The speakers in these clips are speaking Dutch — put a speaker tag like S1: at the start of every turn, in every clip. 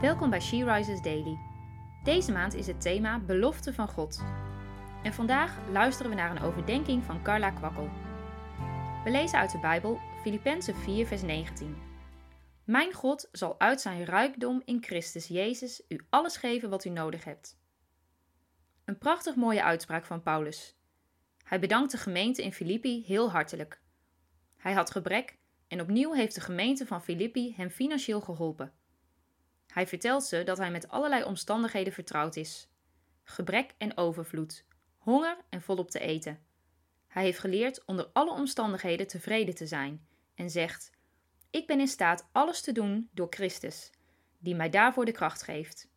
S1: Welkom bij She Rises Daily. Deze maand is het thema Belofte van God. En vandaag luisteren we naar een overdenking van Carla Kwakkel. We lezen uit de Bijbel Filippenzen 4, vers 19. Mijn God zal uit zijn rijkdom in Christus Jezus u alles geven wat u nodig hebt. Een prachtig mooie uitspraak van Paulus. Hij bedankt de gemeente in Filippi heel hartelijk. Hij had gebrek en opnieuw heeft de gemeente van Filippi hem financieel geholpen. Hij vertelt ze dat hij met allerlei omstandigheden vertrouwd is: gebrek en overvloed, honger en volop te eten. Hij heeft geleerd onder alle omstandigheden tevreden te zijn en zegt: Ik ben in staat alles te doen door Christus, die mij daarvoor de kracht geeft.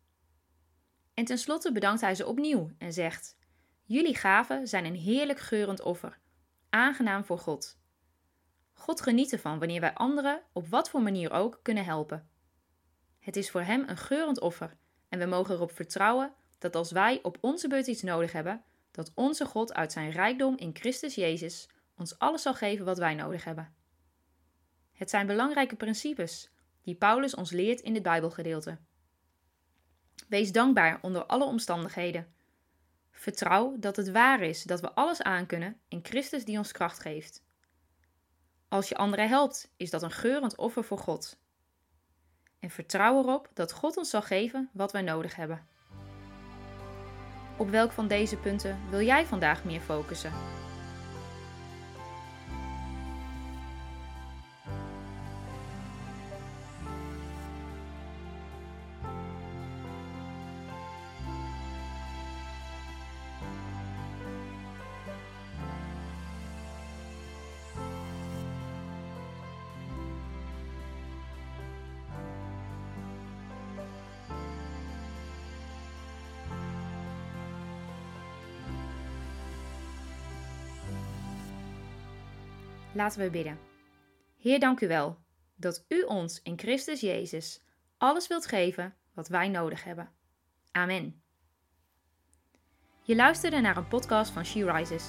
S1: En tenslotte bedankt hij ze opnieuw en zegt: Jullie gaven zijn een heerlijk geurend offer, aangenaam voor God. God geniet ervan wanneer wij anderen op wat voor manier ook kunnen helpen. Het is voor Hem een geurend offer en we mogen erop vertrouwen dat als wij op onze beurt iets nodig hebben, dat onze God uit zijn rijkdom in Christus Jezus ons alles zal geven wat wij nodig hebben. Het zijn belangrijke principes die Paulus ons leert in dit Bijbelgedeelte. Wees dankbaar onder alle omstandigheden. Vertrouw dat het waar is dat we alles aankunnen in Christus die ons kracht geeft. Als je anderen helpt, is dat een geurend offer voor God. En vertrouw erop dat God ons zal geven wat wij nodig hebben. Op welk van deze punten wil jij vandaag meer focussen? Laten we bidden. Heer, dank u wel dat u ons in Christus Jezus alles wilt geven wat wij nodig hebben. Amen. Je luisterde naar een podcast van She Rises.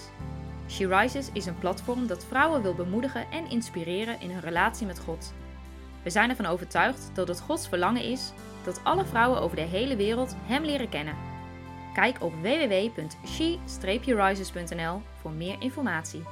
S1: She Rises is een platform dat vrouwen wil bemoedigen en inspireren in hun relatie met God. We zijn ervan overtuigd dat het Gods verlangen is dat alle vrouwen over de hele wereld Hem leren kennen. Kijk op www.she-rises.nl voor meer informatie.